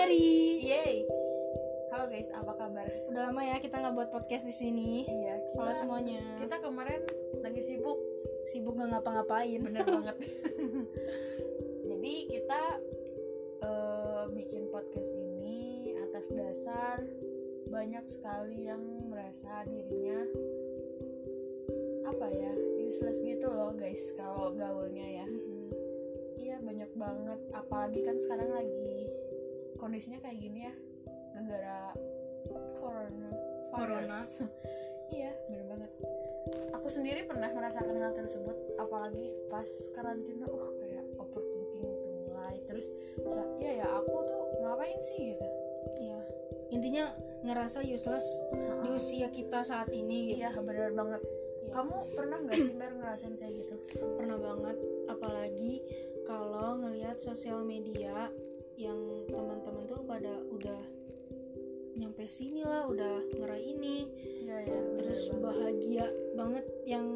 Mary. Yeay. Halo guys, apa kabar? Udah lama ya kita nggak buat podcast di sini. Iya. Halo semuanya. Kita kemarin lagi sibuk, Sibuk nggak ngapa-ngapain. bener banget. Jadi kita eh, bikin podcast ini atas dasar banyak sekali yang merasa dirinya apa ya useless gitu loh guys kalau gaulnya ya. Iya banyak banget, apalagi kan sekarang lagi kondisinya kayak gini ya, negara corona. Corona. iya, bener banget. Aku sendiri pernah merasakan hal tersebut, apalagi pas karantina, uh kayak overthinking tuh mulai. Terus, iya ya aku tuh ngapain sih gitu? Iya. Intinya ngerasa useless di usia kita saat ini. gitu. Iya bener banget. Iya. Kamu pernah nggak sih Mer ngerasain kayak gitu? Pernah banget. Apalagi kalau ngelihat sosial media yang tuh pada udah nyampe sini lah, udah ngeraih ini, Iya ya. terus bahagia banget yang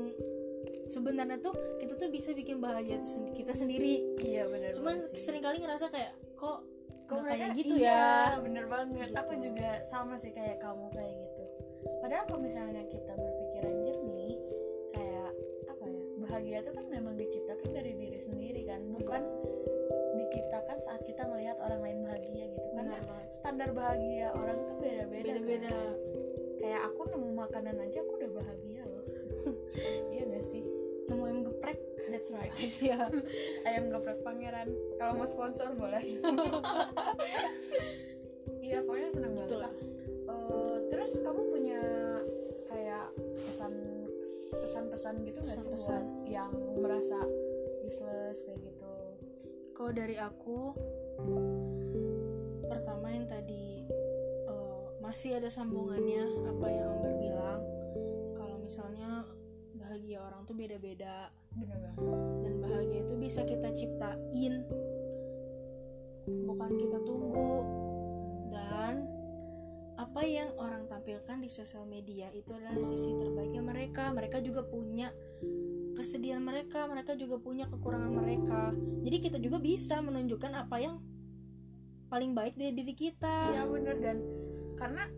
sebenarnya tuh kita tuh bisa bikin bahagia tuh sendi- kita sendiri Iya bener. cuman banget sih. sering kali ngerasa kayak kok Kok nggak kayak mereka- gitu iya, ya bener banget Gitu. aku juga sama sih kayak kamu kayak gitu padahal kalau misalnya kita berpikiran jernih kayak apa ya bahagia itu kan memang diciptakan dari diri sendiri kan bukan diciptakan saat kita standar bahagia orang tuh beda-beda beda-beda. kan. kayak aku nemu makanan aja aku udah bahagia loh. Iya gak sih? Nemu ayam geprek. That's right. Iya. Ayam geprek pangeran. Kalau mau sponsor boleh. Iya pokoknya seneng banget. Lah. Eh, terus kamu punya kayak pesan pesan-pesan gitu nggak sih buat yang merasa useless kayak gitu? Kalau dari aku masih ada sambungannya apa yang Amber bilang. Kalau misalnya bahagia orang tuh beda-beda. Bener banget. Dan bahagia itu bisa kita ciptain. Bukan kita tunggu. Dan apa yang orang tampilkan di sosial media itu adalah sisi terbaiknya mereka. Mereka juga punya kesedihan mereka mereka juga punya kekurangan mereka. Jadi kita juga bisa menunjukkan apa yang paling baik dari diri kita. Iya bener. Dan karena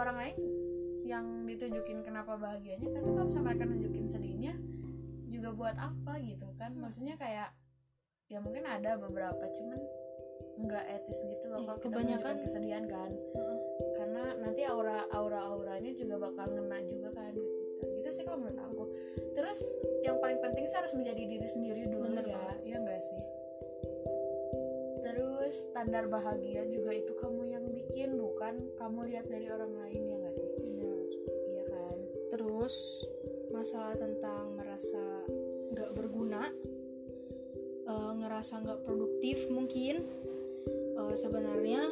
orang lain yang ditunjukin kenapa bahagianya kan kalau misalnya mereka nunjukin sedihnya juga buat apa gitu kan. Maksudnya kayak ya mungkin ada beberapa cuman nggak etis gitu loh Iya, kalau kebanyakan- kesedihan kan. Karena nanti aura aura auranya juga bakal ngena juga kan kita gitu sih kalau menurut aku. Terus yang paling penting sih harus menjadi diri sendiri dulu Bener ya banget. ya enggak sih terus standar bahagia juga itu kamu yang bikin bukan kamu lihat dari orang lain ya enggak sih? Benar. iya kan? Terus masalah tentang merasa nggak berguna, eh, ngerasa nggak produktif mungkin eh, sebenarnya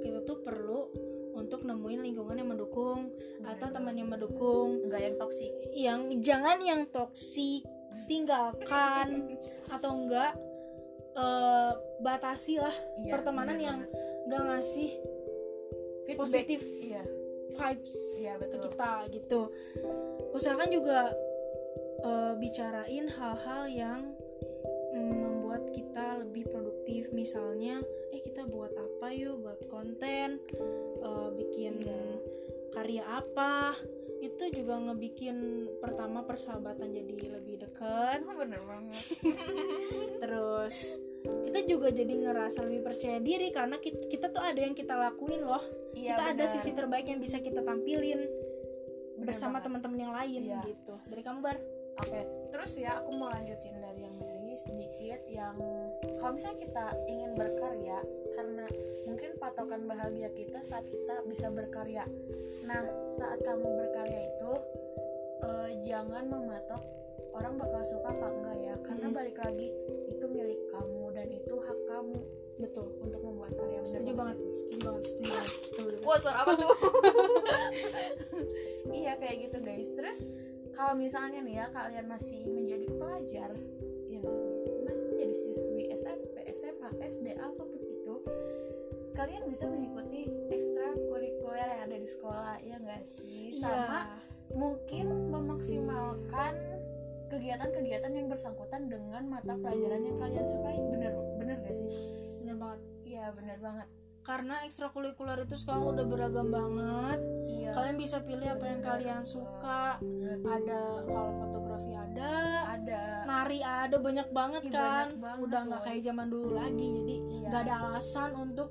kita tuh perlu untuk nemuin lingkungan yang mendukung atau teman yang mendukung, enggak yang toksik yang jangan yang toksik, tinggalkan atau enggak eh, batasi lah Iya, pertemanan yang banget. nggak ngasih Feedback. positif iya. vibes iya ke kita gitu. Usahakan juga eh, bicarain hal-hal yang mm, membuat kita lebih produktif. Misalnya eh kita buat apa yuk? Buat konten eh, bikin Iya. karya apa? Itu juga ngebikin pertama persahabatan jadi lebih dekat. Bener banget. Terus juga jadi ngerasa lebih percaya diri karena kita, kita tuh ada yang kita lakuin loh iya, kita ada bener. sisi terbaik yang bisa kita tampilin Bener bersama teman-teman yang lain Iya. gitu dari kamu bar Oke, terus ya aku mau lanjutin dari yang Mary sedikit yang kalau misalnya kita ingin berkarya karena mungkin patokan bahagia kita saat kita bisa berkarya. Nah, saat kamu berkarya itu eh, jangan mematok orang bakal suka apa enggak ya, karena Mm. balik lagi itu milik kamu dan itu hak kamu betul untuk membuat karya. Setuju banget sih. setuju banget setuju banget setuju Wah, suara apa tuh? iya kayak gitu guys. Terus kalau misalnya nih ya kalian masih menjadi pelajar, ya nggak sih? Masih menjadi siswi SMP, SMA, SD apa pun itu, kalian bisa mengikuti ekstrakurikuler yang ada di sekolah, ya nggak sih? Sama mungkin memaksimalkan kegiatan-kegiatan yang bersangkutan dengan mata pelajaran yang kalian sukai. Bener, bener gak sih? bener banget. Iya bener banget. Karena ekstrakurikuler itu sekarang udah beragam banget. Iya. Kalian bisa pilih apa yang Bener. kalian suka ada kalau fotografi ada. Ada. Nari ada banyak banget Ih, kan. banyak banget, udah nggak kayak zaman dulu lagi. Jadi Iya. nggak ada alasan untuk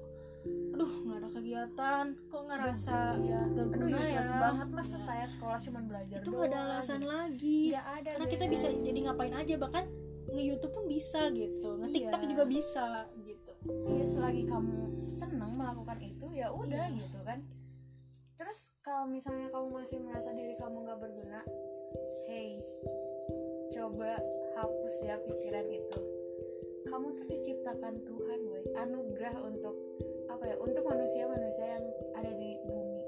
aduh nggak ada kegiatan kok ngerasa iya gak aduh guna ya banget masa saya sekolah cuma belajar itu nggak ada alasan gitu. lagi Nggak ada karena kita bisa jadi ngapain aja bahkan nge-youtube pun bisa gitu nge-tiktok Iya. juga bisa gitu Iya selagi kamu senang melakukan itu ya udah Iya. gitu kan. Terus kalau misalnya kamu masih merasa diri kamu nggak berguna, hey, coba hapus ya pikiran itu. Kamu tuh diciptakan Tuhan, boy, anugerah untuk apa ya? Untuk manusia-manusia yang ada di bumi.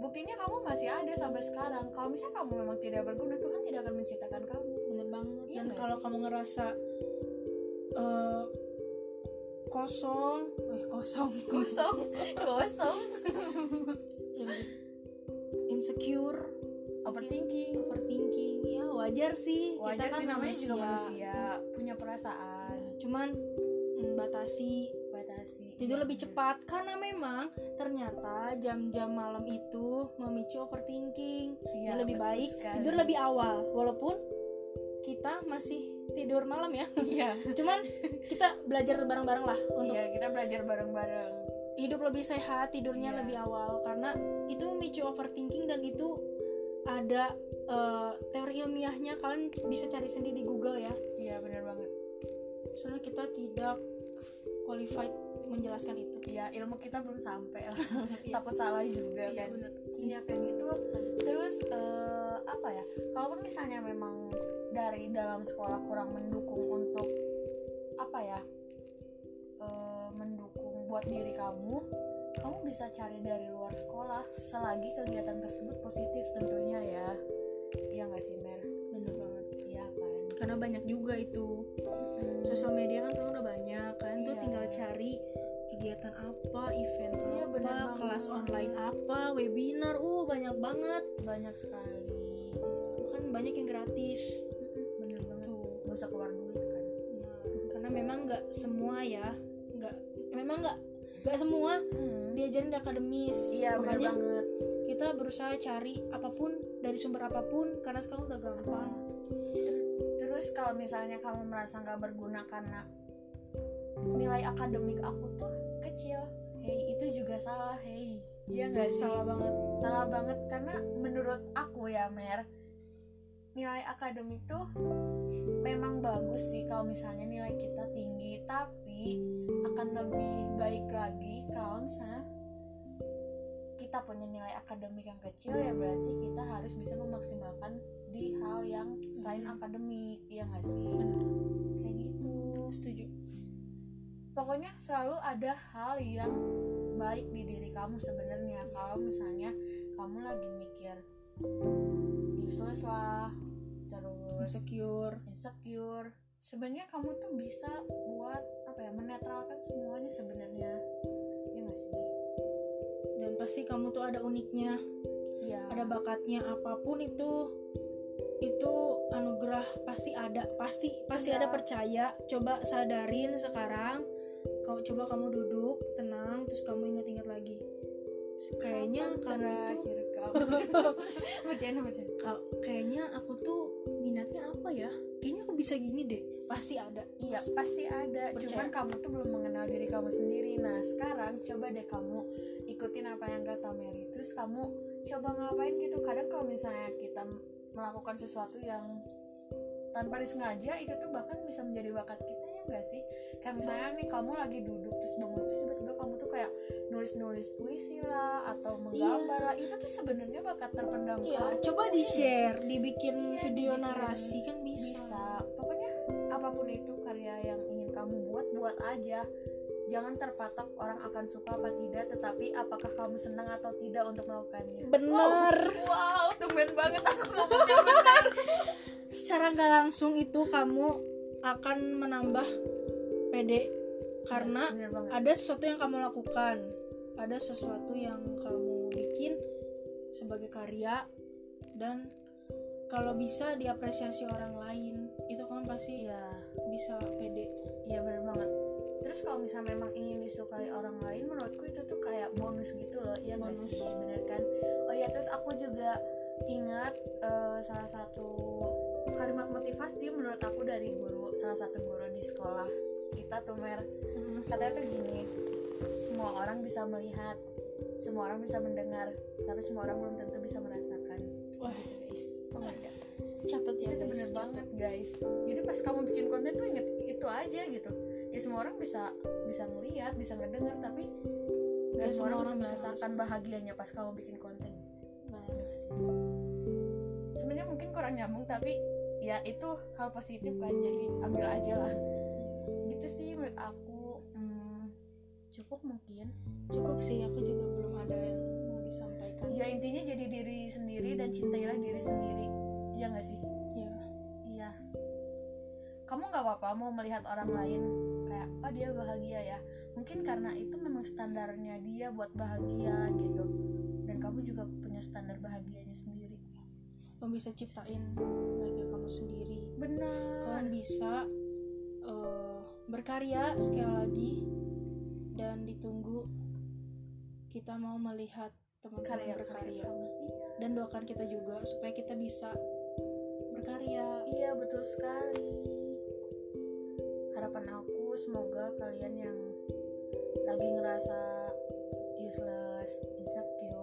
Buktinya kamu masih ada sampai sekarang. Kalau misalnya kamu memang tidak berguna, Tuhan tidak akan menciptakan kamu. bener banget Iya dan kalau kamu ngerasa eh, kosong eh kosong Kosong, kosong. Ya, insecure Overthinking. overthinking ya wajar sih wajar kita kan sih namanya juga manusia. manusia punya perasaan cuman mm, batasi batasi tidur lebih cepat. Karena memang ternyata jam-jam malam itu memicu overthinking. Ya lebih baik sekali. tidur lebih awal. Walaupun kita masih tidur malam ya. Iya. Cuman kita belajar bareng-bareng lah untuk iya kita belajar bareng-bareng. hidup lebih sehat tidurnya Iya. lebih awal. Karena itu memicu overthinking dan itu ada eh, teori ilmiahnya. Kalian bisa cari sendiri di Google ya. Iya benar banget. Soalnya kita tidak qualified menjelaskan itu. Iya ilmu kita belum sampai lah. Iya. takut salah juga. Iya, kan bener. iya kayak gitu. Terus eh, apa ya? Kalaupun misalnya memang dari dalam sekolah kurang mendukung untuk apa ya? Eh, mendukung buat diri kamu kamu bisa cari dari luar sekolah selagi kegiatan tersebut positif tentunya ya. Iya nggak sih Mer? Bener banget. Iya kan? Karena banyak juga itu. Sosial media kan kegiatan apa event Iya, bener apa banget. kelas online apa webinar uh banyak banget. Banyak sekali. Bahkan banyak yang gratis. Bener banget. Tuh. Nggak usah keluar duit kan. Nah, karena memang nggak semua ya nggak memang nggak nggak semua diajarin di akademis. Iya bener makanya banget. kita berusaha cari apa pun dari sumber apa pun karena sekarang udah gampang. Terus kalau misalnya kamu merasa nggak berguna karena nilai akademik aku tuh kecil. Hey itu juga salah hey iya nggak salah banget. Salah banget karena menurut aku ya Mer nilai akademik tuh memang bagus sih kalau misalnya nilai kita tinggi tapi akan lebih baik lagi kalau misalnya kita punya nilai akademik yang kecil ya berarti kita harus bisa memaksimalkan di hal yang selain akademik ya nggak sih? Kayak gitu. Setuju pokoknya selalu ada hal yang baik di diri kamu sebenarnya. Kalau misalnya kamu lagi mikir useless lah terus insecure. insecure sebenarnya kamu tuh bisa buat apa ya menetralkan semuanya sebenarnya. Ya nggak sih? Dan pasti kamu tuh ada uniknya. Iya. Ada bakatnya apa pun itu itu anugerah pasti ada. Pasti pasti Iya. ada percaya. Coba sadarin sekarang kau coba kamu duduk tenang terus kamu ingat-ingat lagi. Kayaknya kamu kamu? Bercanda bercanda. Ka- kayaknya aku tuh minatnya apa ya? Kayaknya aku bisa gini deh. Pasti ada. Iya pasti. ada. Percaya. Cuman kamu tuh belum mengenal diri kamu sendiri. Nah sekarang coba deh kamu ikutin apa yang kata Mary. Terus kamu coba ngapain gitu? Kadang kalau misalnya kita melakukan sesuatu yang tanpa disengaja Itu tuh bahkan bisa menjadi bakat kita gak sih? Kayak misalnya nih kamu lagi duduk Terus bangun terus tiba-tiba kamu tuh kayak nulis-nulis puisi lah Atau menggambar lah. Itu tuh sebenarnya bakat terpendam ya kamu coba di share dibikin Iya, video dibikin. narasi kan bisa, bisa. Pokoknya apa pun itu karya yang ingin kamu buat buat aja. Jangan terpatok orang akan suka apa tidak tetapi apakah kamu senang atau tidak untuk melakukannya? Bener wow tumben banget aku. Ngomongnya benar. Secara nggak langsung itu kamu akan menambah pede. Karena banget. ada sesuatu yang kamu lakukan. Ada sesuatu yang kamu bikin sebagai karya. Dan kalau bisa diapresiasi orang lain itu kan pasti iya. bisa pede. Iya bener banget. Terus kalau misalnya memang ingin disukai orang lain menurutku itu tuh kayak bonus gitu loh. Ya Bonus. bener kan? Oh ya terus aku juga ingat eh, salah satu kalimat motivasi menurut aku dari guru salah satu guru di sekolah kita tuh mer. Hmm. katanya tuh gini semua orang bisa melihat semua orang bisa mendengar tapi semua orang belum tentu bisa merasakan. Wah. gitu guys. Oh my god. Catat ya itu guys, bener catat. banget guys. Jadi pas kamu bikin konten tuh inget itu aja gitu. Ya semua orang bisa bisa ngeliat bisa ngedenger tapi Ya, gak semua orang bisa bisa merasakan bahagianya pas kamu bikin konten. Sebenarnya mungkin kurang nyambung tapi ya itu hal positif kan jadi ambil aja lah gitu sih menurut aku hmm, cukup mungkin cukup sih aku juga belum ada yang mau disampaikan ya intinya jadi diri sendiri dan cintailah diri sendiri ya nggak sih ya Iya. Kamu nggak apa-apa mau melihat orang lain kayak, oh dia bahagia ya. Mungkin karena itu memang standarnya dia buat bahagia gitu. Dan kamu juga punya standar bahagianya sendiri. Kamu bisa ciptain bahagia kamu sendiri Benar. kalian bisa eh, berkarya sekali lagi dan ditunggu kita mau melihat teman-teman berkarya. Iya. dan doakan kita juga supaya kita bisa berkarya Iya betul sekali. Harapan aku semoga kalian yang lagi ngerasa useless, insecure,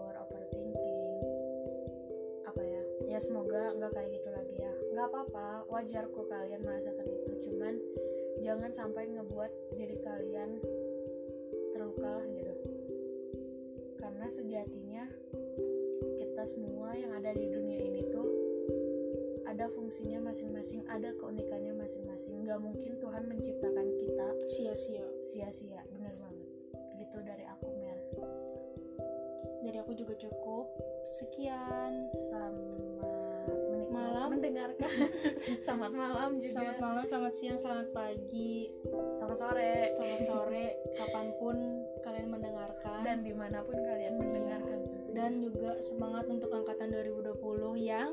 semoga nggak kayak gitu lagi ya. Nggak apa-apa, wajar kok kalian merasakan itu. Cuman jangan sampai ngebuat diri kalian terluka lah gitu. Karena sejatinya kita semua yang ada di dunia ini tuh ada fungsinya masing-masing, ada keunikannya masing-masing. Gak mungkin Tuhan menciptakan kita sia-sia sia-sia, bener banget. Gitu dari aku Mer. dari aku juga cukup sekian. Mendengarkan. Selamat malam juga. selamat malam selamat siang selamat pagi Selamat sore. selamat sore kapan pun kalian mendengarkan Dan di mana pun kalian mendengarkan. dan juga semangat untuk angkatan 2020 yang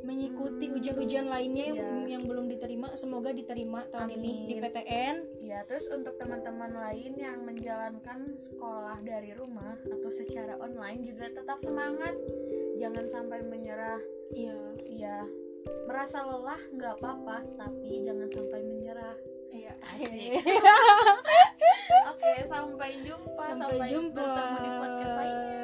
mengikuti Hmm, ujian-ujian lainnya yang, iya. yang belum diterima semoga diterima tahun ini di Amin. PTN Ya, terus untuk teman-teman lain yang menjalankan sekolah dari rumah atau secara online juga tetap semangat. Jangan sampai menyerah. iya Ya, merasa lelah nggak apa-apa, tapi jangan sampai menyerah. iya Asik. Oke, sampai jumpa. Sampai jumpa. bertemu di podcast lainnya.